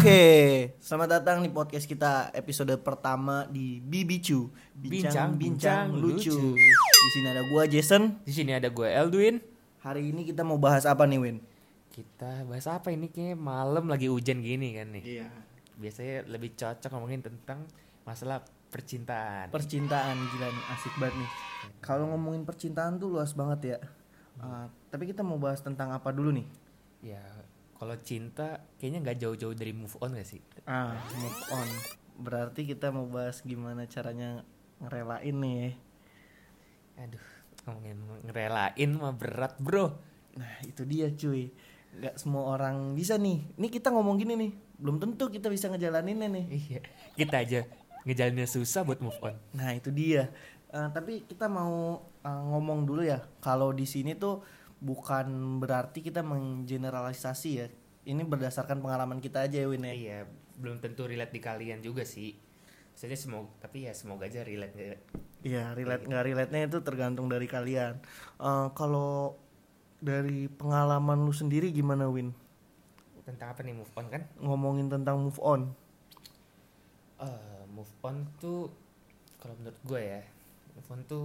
Oke, selamat datang di podcast kita episode pertama di Bibicu, Bincang-bincang lucu. lucu. Di sini ada gua Jason. Di sini ada gue Eldwin. Hari ini kita mau bahas apa nih, Win? Kita bahas apa ini kayaknya malam lagi hujan gini kan nih. Iya. Biasanya lebih cocok ngomongin tentang masalah percintaan. Percintaan gila nih, asik banget nih. Kalau ngomongin percintaan tuh luas banget ya. Uh, tapi kita mau bahas tentang apa dulu nih? ya kalau cinta kayaknya nggak jauh-jauh dari move on gak sih? Ah, move on. Berarti kita mau bahas gimana caranya ngerelain nih. Aduh, ngomongin ngerelain mah berat bro. Nah, itu dia cuy. Nggak semua orang bisa nih. Ini kita ngomong gini nih. Belum tentu kita bisa ngejalaninnya nih. Iya, kita aja ngejalaninnya susah buat move on. Nah, itu dia. Eh, tapi kita mau eh, ngomong dulu ya. Kalau di sini tuh bukan berarti kita menggeneralisasi ya. Ini berdasarkan pengalaman kita aja ya, Win ya. Iya, belum tentu relate di kalian juga sih. Maksudnya semoga, tapi ya semoga aja relate nggak Iya, relate nggak relate-nya itu tergantung dari kalian. Eh, kalau dari pengalaman lu sendiri gimana, Win? tentang apa nih move on kan? Ngomongin tentang move on. Eh, move on tuh kalau menurut gue ya move on tuh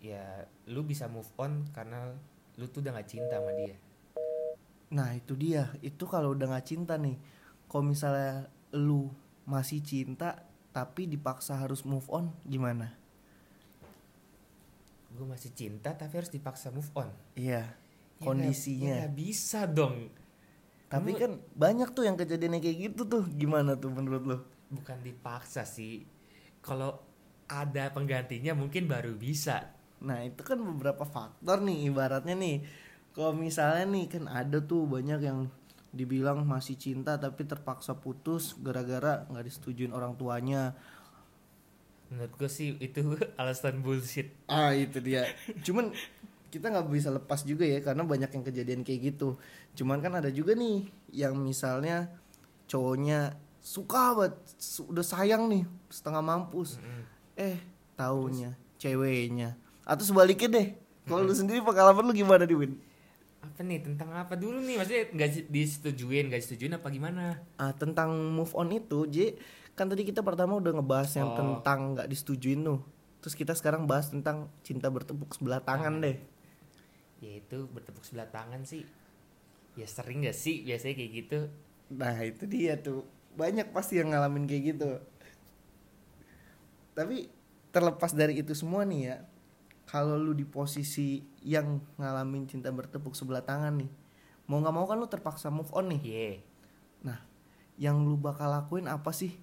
ya lu bisa move on karena lu tuh udah gak cinta sama dia. Nah itu dia, itu kalau udah gak cinta nih Kalau misalnya lu masih cinta tapi dipaksa harus move on gimana? gue masih cinta tapi harus dipaksa move on. Iya, Ya kondisinya. ya nggak bisa dong. Tapi Kamu- kan banyak tuh yang kejadiannya kayak gitu tuh. Gimana tuh menurut lu? bukan dipaksa sih. Kalau ada penggantinya mungkin baru bisa Nah itu kan beberapa faktor nih ibaratnya nih Kalau misalnya nih kan ada tuh banyak yang dibilang masih cinta tapi terpaksa putus gara-gara nggak disetujuin orang tuanya menurut gue sih itu alasan bullshit Ah itu dia. Cuman kita nggak bisa lepas juga ya karena banyak yang kejadian kayak gitu. Cuman kan ada juga nih yang misalnya cowoknya suka banget, udah sayang nih setengah mampus. Mm-mm. Eh taunya ceweknya atau sebaliknya deh. Kalau lu sendiri pengalaman lu gimana di Win? apa nih tentang apa dulu nih maksudnya nggak di- disetujuin nggak disetujuin apa gimana Ah, tentang move on itu, J, kan tadi kita pertama udah ngebahas yang Oh. tentang nggak disetujuin tuh. Terus kita sekarang bahas tentang cinta bertepuk sebelah tangan deh. ya itu bertepuk sebelah tangan sih ya sering gak sih biasanya kayak gitu Nah itu dia tuh banyak pasti yang ngalamin kayak gitu. Tapi terlepas dari itu semua nih ya, kalau lu di posisi yang ngalamin cinta bertepuk sebelah tangan nih, mau nggak mau kan lu terpaksa move on nih. Iya Nah, yang lu bakal lakuin apa sih?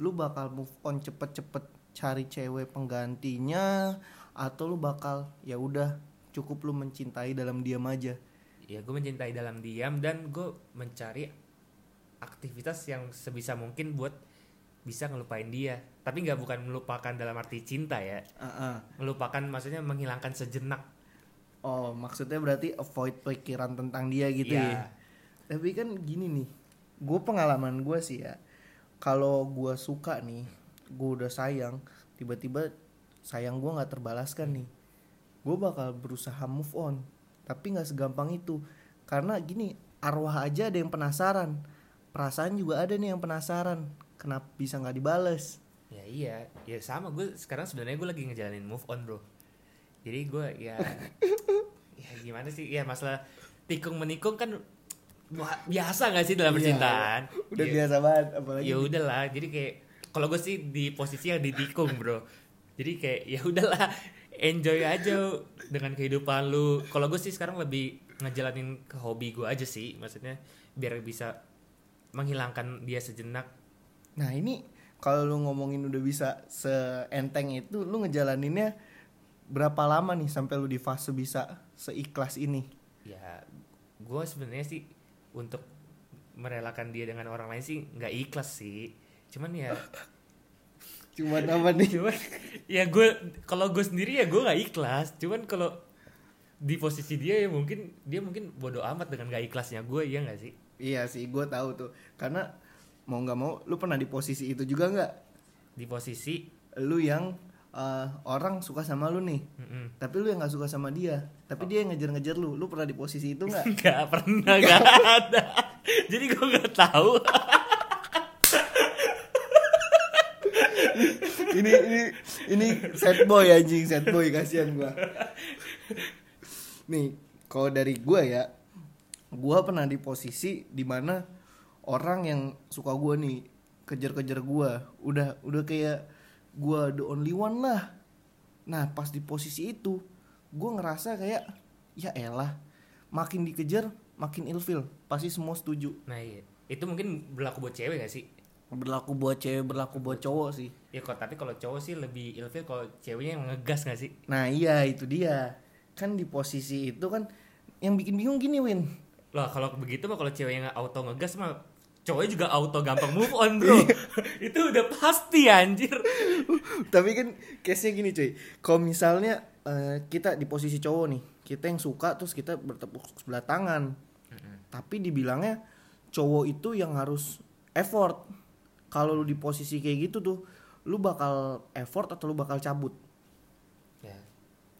Lu bakal move on cepet-cepet cari cewek penggantinya, atau lu bakal ya udah cukup lu mencintai dalam diam aja. ya gue mencintai dalam diam dan gue mencari aktivitas yang sebisa mungkin buat bisa ngelupain dia tapi nggak bukan melupakan dalam arti cinta ya Ah, ah. melupakan maksudnya menghilangkan sejenak Oh, maksudnya berarti avoid pikiran tentang dia gitu ya. Iya. Tapi kan gini nih, gue pengalaman gue sih ya, kalau gue suka nih, gue udah sayang, tiba-tiba sayang gue nggak terbalaskan nih, gue bakal berusaha move on, tapi nggak segampang itu, karena gini, arwah aja ada yang penasaran, perasaan juga ada nih yang penasaran, kenapa bisa nggak dibales? ya iya. Ya sama. Gue sekarang sebenarnya gue lagi ngejalanin move on bro. Jadi gue ya ya gimana sih? Ya masalah tikung menikung kan biasa nggak sih dalam Iya, percintaan? Udah Ya- biasa banget, apalagi ya udahlah. Jadi kayak kalau gue sih di posisi yang ditikung bro. Jadi kayak ya udahlah. Enjoy aja dengan kehidupan lu. Kalau gue sih sekarang lebih ngejalanin ke hobi gue aja sih. Maksudnya biar bisa menghilangkan dia sejenak Nah ini kalau lu ngomongin udah bisa seenteng itu, lu ngejalaninnya berapa lama nih sampai lu di fase bisa seikhlas ini? ya gue sebenarnya sih untuk merelakan dia dengan orang lain sih nggak ikhlas sih cuman ya Cuma apa nih? cuman ya gue kalau gue sendiri ya gue nggak ikhlas cuman kalau di posisi dia ya mungkin dia mungkin bodoh amat dengan gak ikhlasnya gue ya nggak sih Iya sih, gue tahu tuh. Karena mau nggak mau, lu pernah di posisi itu juga nggak? di posisi Lu yang eh, orang suka sama lu nih, mm-mm. tapi lu yang nggak suka sama dia, tapi dia yang ngejar-ngejar lu. Lu pernah di posisi itu nggak? nggak pernah nggak ada Jadi gue nggak tahu. ini ini ini sad boy anjing sad boy kasihan gua nih kalau dari gua ya gua pernah di posisi di mana orang yang suka gua nih kejar-kejar gua udah udah kayak gua the only one lah. Nah pas di posisi itu gua ngerasa kayak ya elah makin dikejar makin ilfil pasti semua setuju. Nah iya, itu mungkin berlaku buat cewek gak sih? berlaku buat cewek berlaku buat cowok sih. Ya kok tapi kalau cowok sih lebih ilfil kalau ceweknya yang ngegas gak sih? Nah iya itu dia. Kan di posisi itu kan Yang bikin bingung gini Win. Lah kalau begitu mah kalau ceweknya nggak auto ngegas mah cowoknya juga auto gampang move on bro. itu udah pasti anjir. Tapi kan case-nya gini cuy Kalau misalnya eh, kita di posisi cowok nih Kita yang suka terus kita bertepuk sebelah tangan Tapi dibilangnya cowok itu yang harus effort Kalau lu di posisi kayak gitu tuh Lu bakal effort atau lu bakal cabut Ya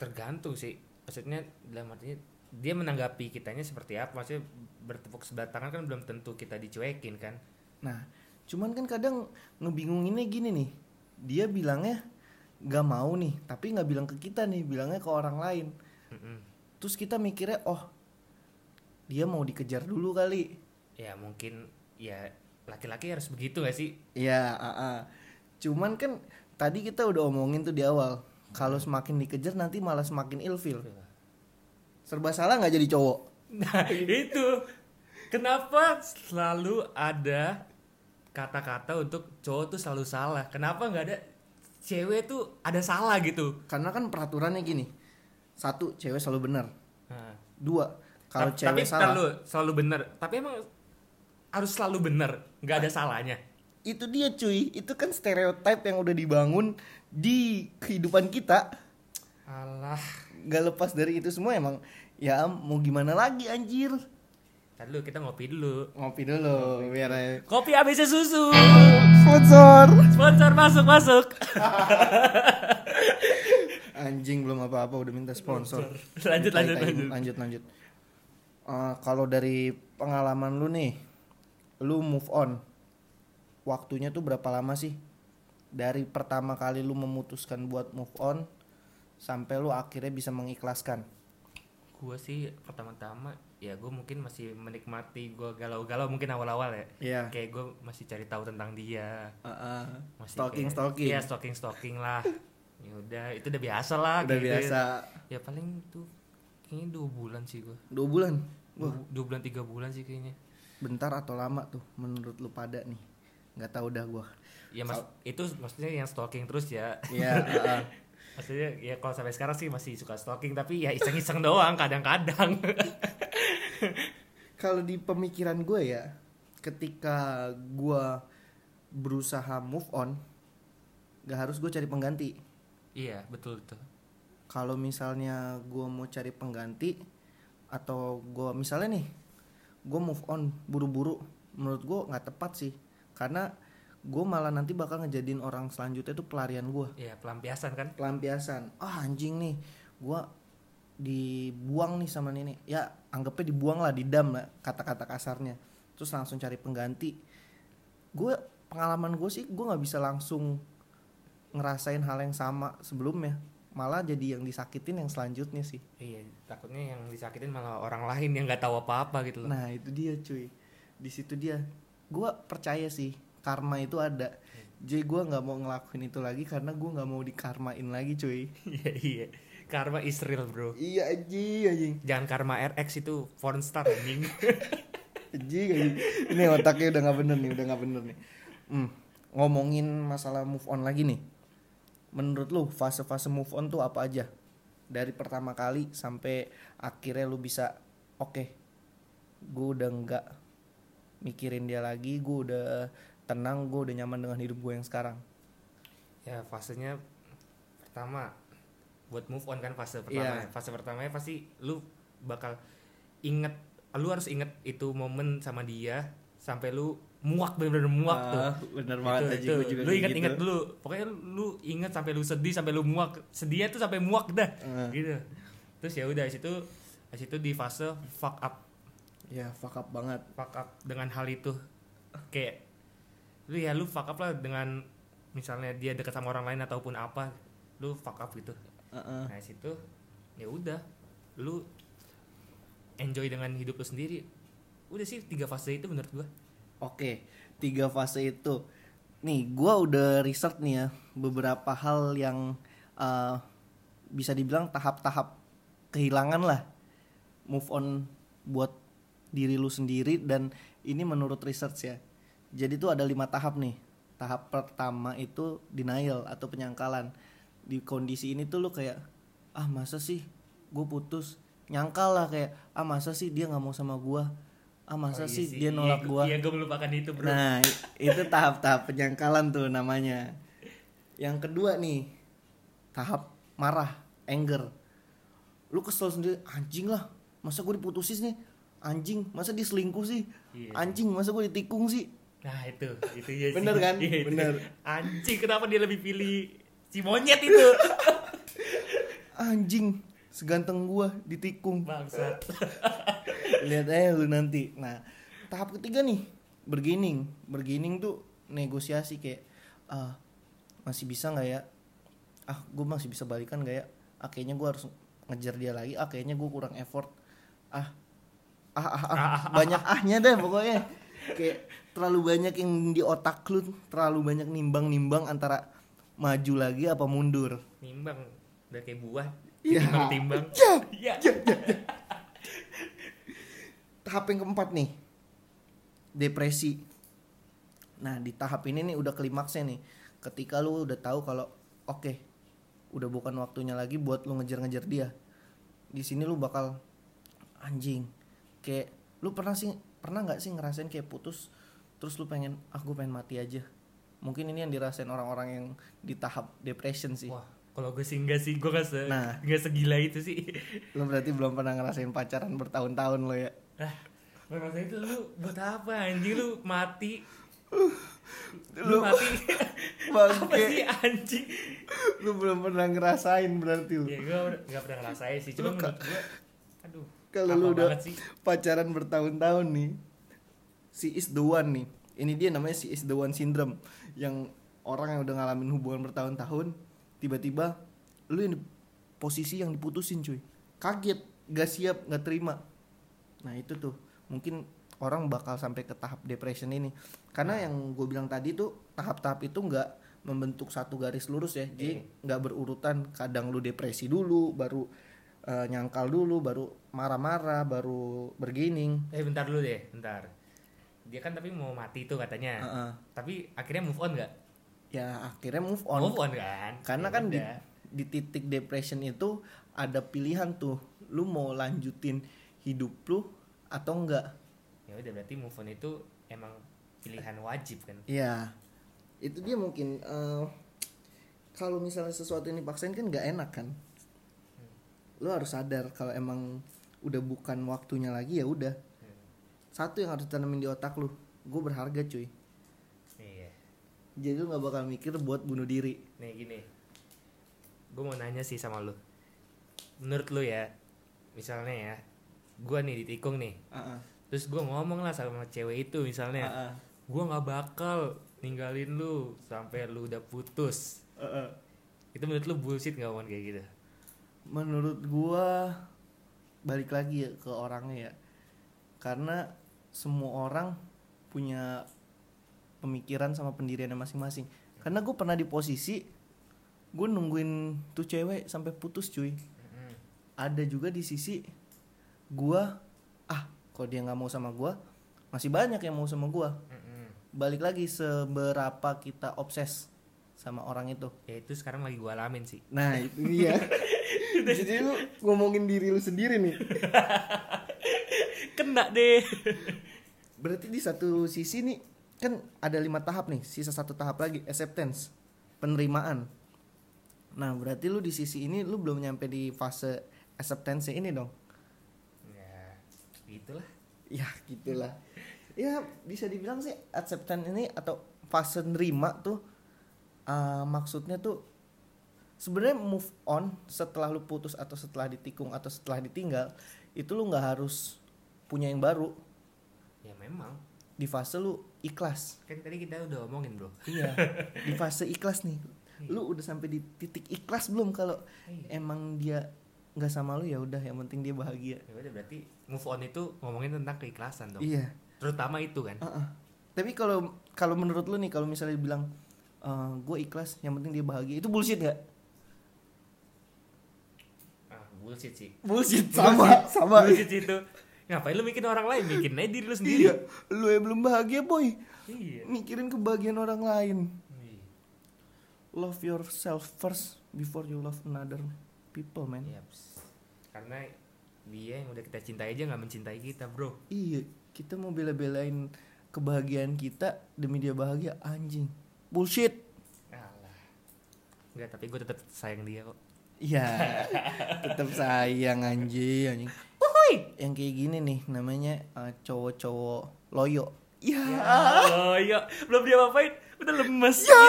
tergantung sih. Maksudnya dalam artinya dia menanggapi kitanya seperti apa? Maksudnya bertepuk sebelah tangan kan belum tentu kita dicuekin kan? Nah, cuman kan kadang ngebingunginnya gini nih. Dia bilangnya gak mau nih, tapi nggak bilang ke kita nih, bilangnya ke orang lain. Mm-mm. Terus kita mikirnya, oh dia mau dikejar dulu kali. Ya mungkin ya laki-laki harus begitu gak sih? Ya, ah. cuman kan tadi kita udah omongin tuh di awal. Kalau semakin dikejar nanti malah semakin ilfil. Serba salah nggak jadi cowok? Nah itu kenapa selalu ada kata-kata untuk cowok tuh selalu salah? Kenapa nggak ada cewek tuh ada salah gitu? Karena kan peraturannya gini. Satu, cewek selalu benar. Nah, Dua, kalau ta- cewek tapi salah. selalu selalu benar. Tapi emang harus selalu benar, nggak ada salahnya. itu dia cuy itu kan stereotip yang udah dibangun di kehidupan kita Alah, gak lepas dari itu semua emang ya mau gimana lagi anjir? Dulu kita ngopi dulu. ngopi dulu biar Kopi ABC susu. sponsor. Sponsor masuk masuk. anjing belum apa-apa udah minta sponsor. Lanjut lanjut lanjut. lanjut lanjut. Eh, kalau dari pengalaman lu nih lu move on. Waktunya tuh berapa lama sih? Dari pertama kali lu memutuskan buat move on sampai lu akhirnya bisa mengikhlaskan Gue sih pertama-tama ya gue mungkin masih menikmati gue galau-galau mungkin awal-awal ya. Iya. Kayak gue masih cari tahu tentang dia. Masih stalking kayak- stalking Iya stalking stalking lah. ya udah itu udah biasa lah. udah gitu. biasa Ya paling tuh kayaknya dua bulan sih gue. dua bulan Dua, Wah, dua bulan tiga bulan sih kayaknya. bentar atau lama tuh menurut lu pada nih nggak tahu dah gua Ya mas itu maksudnya yang stalking terus ya. Iya, heeh. Maksudnya ya kalau sampai sekarang sih masih suka stalking tapi ya iseng-iseng doang kadang-kadang. kalau di pemikiran gue ya ketika gua berusaha move on gak harus gue cari pengganti iya betul tuh. kalau misalnya gua mau cari pengganti atau gua misalnya nih gue move on buru-buru menurut gue nggak tepat sih karena gue malah nanti bakal ngejadiin orang selanjutnya itu pelarian gue Iya pelampiasan kan. pelampiasan. Ah anjing nih. Gua dibuang nih sama nenek. Ya anggapnya dibuang lah didam lah kata-kata kasarnya. Terus langsung cari pengganti. Gue pengalaman gue sih gue nggak bisa langsung ngerasain hal yang sama sebelumnya. Malah jadi yang disakitin yang selanjutnya sih. Iya, takutnya yang disakitin malah orang lain yang nggak tahu apa-apa gitu loh. nah itu dia cuy. Di situ dia. Gue percaya sih karma itu ada jadi gue nggak mau ngelakuin itu lagi karena gue nggak mau dikarmain lagi cuy Iya, iya. Karma is real, Bro. iya anjing anjing Jangan Karma RX itu porn star anjing. Anjing, anjing. Ini otaknya udah nggak bener nih, udah nggak bener nih. Hmm, ngomongin masalah move on lagi nih. Menurut lu fase-fase move on tuh apa aja? Dari pertama kali sampai akhirnya lu bisa oke. gue udah nggak mikirin dia lagi, gue udah tenang, gue udah nyaman dengan hidup gue yang sekarang. ya, fasenya pertama buat move on kan fase pertama. Iya. Fase pertamanya pasti lu bakal inget lu harus inget itu momen sama dia sampai lu muak bener-bener muak tuh. Ah, bener Itu- banget aja itu. juga lu kayak inget-inget gitu. dulu pokoknya lu inget sampai lu sedih sampai lu muak sedihnya tuh sampai muak dah Ah. gitu terus ya udah situ situ di fase fuck up ya fuck up banget fuck up dengan hal itu kayak lu ya lu fuck up lah dengan misalnya dia dekat sama orang lain ataupun apa lu fuck up gitu Heeh. nah situ ya udah lu enjoy dengan hidup lu sendiri udah sih tiga fase itu menurut gua Oke, tiga fase itu. Nih, gua udah research nih ya beberapa hal yang uh, bisa dibilang tahap-tahap kehilangan lah move on buat diri lu sendiri dan ini menurut research ya. Jadi tuh ada lima tahap nih. Tahap pertama itu denial atau penyangkalan. Di kondisi ini tuh lu kayak ah masa sih gue putus nyangkal lah kayak ah masa sih dia nggak mau sama gua ah masa Oh, iya sih dia nolak iya, gua iya gua melupakan itu bro Nah, itu tahap-tahap penyangkalan tuh namanya. Yang kedua nih, tahap marah, anger. Lu kesel sendiri, anjing lah. Masa gue diputusin nih? Anjing, masa dia selingkuh sih? Iya. Anjing, masa gue ditikung sih? Nah itu itu ya sih. Bener kan? Itu. Bener. anjing kenapa dia lebih pilih si monyet itu Anjing, seganteng gua ditikung. bangsat Lihat aja lu nanti. Nah, tahap ketiga nih, bergining. Bergining tuh negosiasi kayak ah masih bisa nggak ya? Ah, gue masih bisa balikan nggak ya? Ah, kayaknya gue harus ngejar dia lagi. Ah, kayaknya gue kurang effort. Ah, ah, ah, ah. banyak ahnya deh pokoknya. Kayak terlalu banyak yang di otak lu, terlalu banyak nimbang-nimbang antara maju lagi apa mundur. nimbang udah kayak buah Ya. timbang timbang. Ya, ya. Tahap yang keempat nih depresi. Nah di tahap ini nih udah klimaksnya nih. Ketika lu udah tahu kalau oke udah bukan waktunya lagi buat lu ngejar-ngejar dia di sini lu bakal anjing kayak lu pernah sih pernah nggak sih ngerasain kayak putus terus lu pengen ah gue pengen mati aja. Mungkin ini yang dirasain orang-orang yang di tahap depression sih. Wah kalau gue sih enggak sih gue gak se Nah. nggak segila itu sih. Lu berarti belum pernah ngerasain pacaran bertahun-tahun lo ya? Ah masa itu lu buat apa anjing? Lu mati. Lu- lu mati. Apa sih anjing? Lu belum pernah ngerasain berarti lu. Ya gue nggak pernah ngerasain sih. Cuma menurut gue aduh kalau lu udah sih. pacaran bertahun-tahun nih si is the one nih. Ini dia namanya si is the one syndrome. Yang orang yang udah ngalamin hubungan bertahun-tahun tiba-tiba lu yang di posisi yang diputusin cuy. Kaget gak siap gak terima. Nah itu tuh. Mungkin orang bakal sampai ke tahap depression ini. Karena Nah. yang gue bilang tadi tuh tahap-tahap itu nggak membentuk satu garis lurus ya. Jadi nggak berurutan. Kadang lu depresi dulu baru eh, nyangkal dulu baru marah-marah baru bergining. Eh bentar dulu deh bentar. Dia kan tapi mau mati tuh katanya. Heeh. tapi akhirnya move on nggak? Ya akhirnya move on. Move on kan? Karena Ya kan di, di titik depression itu ada pilihan tuh. Lu mau lanjutin hidup lu atau enggak ya udah berarti move on itu emang pilihan wajib kan? Ya itu dia mungkin eh, kalau misalnya sesuatu yang dipaksain kan nggak enak kan lu harus sadar kalau emang udah bukan waktunya lagi ya udah. Satu yang harus tanamin di otak lu gue berharga cuy. Iya. Jadi lu nggak bakal mikir buat bunuh diri. Nih gini. Gue mau nanya sih sama lu. Menurut lu ya misalnya ya gue nih ditikung nih. Ah, ah. terus gue ngomong lah sama cewek itu misalnya. Ah, ah. gue nggak bakal ninggalin lu sampai lu udah putus. Ah, ah. itu menurut lu bullshit nggak omongan kayak gitu menurut gua balik lagi ya ke orangnya ya. Karena semua orang punya pemikiran sama pendiriannya masing-masing. Karena gue pernah di posisi gue nungguin tuh cewek sampai putus cuy. Ada juga di sisi gua ah kalau dia nggak mau sama gua? Masih banyak yang mau sama gua. Mm-mm. balik lagi seberapa kita obses sama orang itu. Ya itu sekarang lagi gue alamin sih. Nah itu dia Jadi lu ngomongin diri lu sendiri nih. Kena deh. Berarti di satu sisi nih Kan ada lima tahap nih Sisa satu tahap lagi Acceptance Penerimaan. Nah berarti lu di sisi ini Lu belum nyampe di fase acceptance ini dong. Ya gitulah. Ya gitulah. Ya bisa dibilang sih Acceptance ini Atau fase nerima tuh eh, Maksudnya tuh sebenarnya move on setelah lu putus atau setelah ditikung atau setelah ditinggal itu lu nggak harus punya yang baru. Ya memang. Di fase lu ikhlas. Kan tadi kita udah omongin bro. Iya di fase ikhlas nih. Lu udah sampai di titik ikhlas belum kalau Iya. emang dia nggak sama lu? Ya udah yang penting dia bahagia. Ya udah berarti move on itu ngomongin tentang keikhlasan dong. Iya. Terutama itu kan? Uh-uh. Tapi kalau kalau menurut lu nih kalau misalnya bilang gue ikhlas, yang penting dia bahagia, itu bullshit nggak? Bullshit sih Bullshit Bullshit. sama. bullshit sih itu ngapain lu mikirin orang lain mikirin aja diri lu sendiri Iya, lu yang belum bahagia boy, iya mikirin kebahagiaan orang lain. Iya. Love yourself first before you love another people, man. Yaps. karena dia yang udah kita cintai aja nggak mencintai kita bro Iya, kita mau bela-belain kebahagiaan kita demi dia bahagia, anjing. Bullshit. Alah. Enggak, tapi gue tetap sayang dia kok. Iya, tetap sayang anjing, anjing. Yang kayak gini nih namanya uh, cowok-cowok loyo. Ya. Oh iya, belum dia apain, udah lemes. Ya.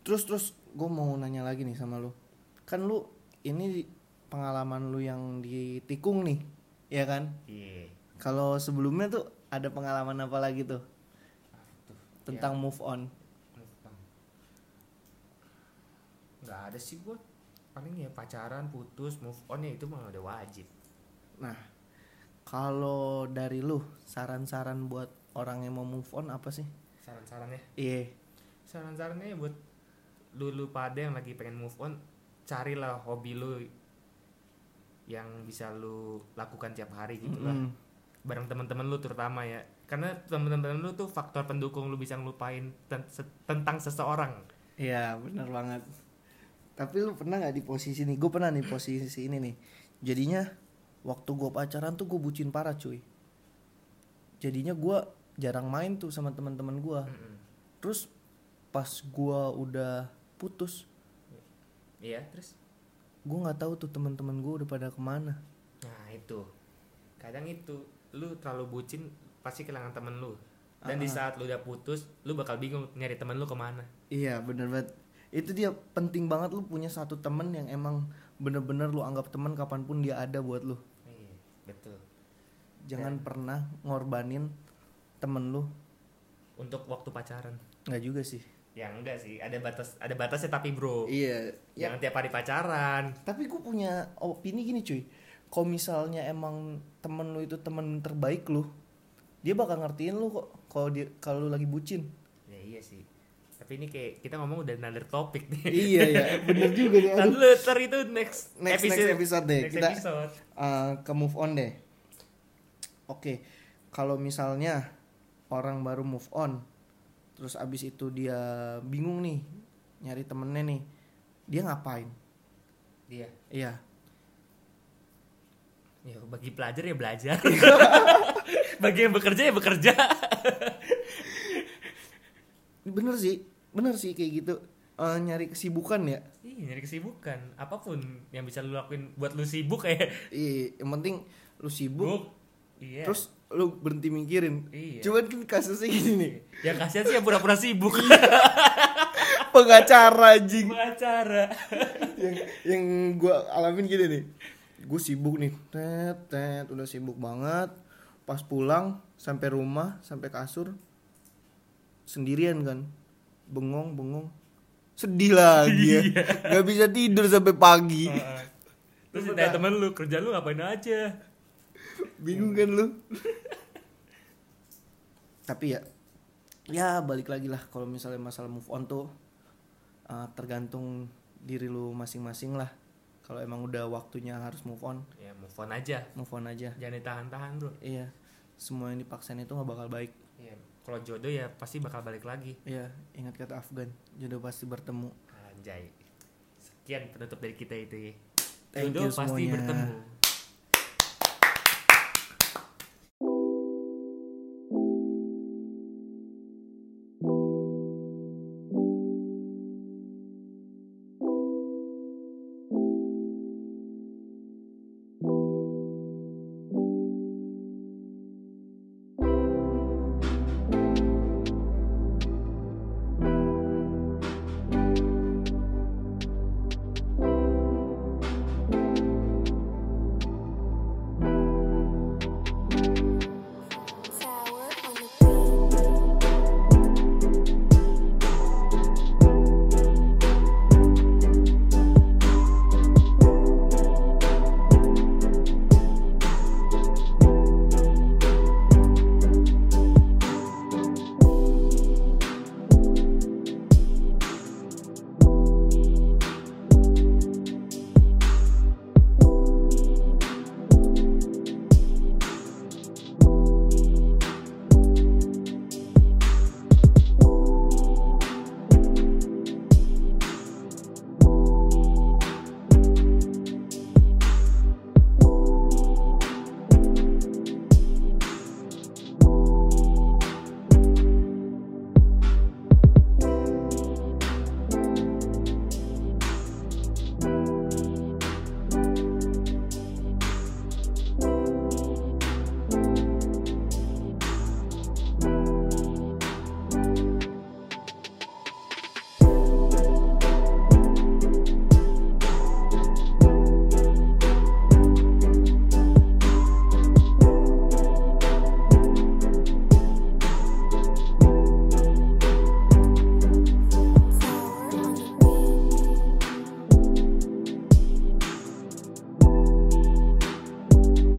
Terus terus gue mau nanya lagi nih sama lu. Kan lu ini pengalaman lu yang di tikung nih, ya kan? Iya. Kalau sebelumnya tuh ada pengalaman apa lagi tuh Tuh, tentang move on? Enggak ada sih gue. Paling ya pacaran, putus, move on ya itu mah udah wajib. Nah, kalau dari lu saran-saran buat orang yang mau move on apa sih? Saran-sarannya, Iya. saran-sarannya buat lu lu pada yang lagi pengen move on, carilah hobi lu yang bisa lu lakukan tiap hari gitu lah. Mm-mm. bareng teman-teman lu terutama ya karena teman-teman lu tuh faktor pendukung lu bisa ngelupain ten- tentang seseorang Iya bener banget Tapi lu pernah gak di posisi ini Gue pernah nih posisi ini nih. Jadinya Waktu gue pacaran tuh gue bucin parah cuy. Jadinya gue jarang main tuh sama teman-teman gue. Terus Pas gue udah putus iya terus? Gue gak tahu tuh teman-teman gue udah pada ke mana. Nah itu. Kadang itu lu terlalu bucin pasti kehilangan temen lu. Dan di Ah. saat lu udah putus lu bakal bingung nyari temen lu ke mana. Iya bener banget Itu dia penting banget lu punya satu temen yang emang Bener-bener lu anggap temen kapan pun dia ada buat lu. Iya betul. Jangan pernah ngorbanin temen lu. Untuk waktu pacaran. Nggak juga sih. Ya enggak sih. Ada batas ada batasnya tapi bro. Iya. Ya, jangan tiap hari pacaran. Tapi gue punya opini gini cuy. Kalau misalnya emang temen lu itu temen terbaik lu Dia bakal ngertiin lu kok Kalau dia kalau lu lagi bucin. Ya iya sih tapi ini kayak kita ngomong udah another topik nih Iya ya bener juga nih dulu, ntar itu next, Next- next episode deh. Next Kita- episode. Uh, Ke move on deh Oke Kalau misalnya Orang baru move on Terus abis itu dia bingung nih Nyari temennya nih Dia ngapain? Dia. Iya Ya, bagi pelajar ya belajar. bagi yang bekerja ya bekerja. Bener sih Bener sih kayak gitu Eh, Nyari kesibukan ya Ih, nyari kesibukan. Apa pun yang bisa lu lakuin buat lu sibuk kayak Iya, yang penting lu sibuk, buk. Iya. terus lu berhenti mikirin. Iya. Cuman kan kasusnya gini nih, yang kasihan sih yang pura-pura sibuk. pengacara anjing. Pengacara. yang yang gua alamin gini nih. Gue sibuk nih, tet tet udah sibuk banget. Pas pulang sampai rumah, sampai kasur sendirian kan. Bengong, bengong. Sedih lagi ya. Gak bisa tidur sampai pagi. Heeh. Terus ditanya temen lu, kerja lu ngapain aja? Bingung kan lu? Tapi ya ya balik lagi lah kalau misalnya masalah move on tuh uh, tergantung diri lu masing-masing lah. Kalau emang udah waktunya harus move on, Ya move on aja. move on aja. Jangan ditahan-tahan bro. Iya. Semua yang dipaksain itu nggak bakal baik. Iya. Kalau jodoh ya pasti bakal balik lagi. Iya, ingat kata Afgan, jodoh pasti bertemu. Anjay. Sekian penutup dari kita itu ya. Thank Jodoh you pasti semuanya. bertemu.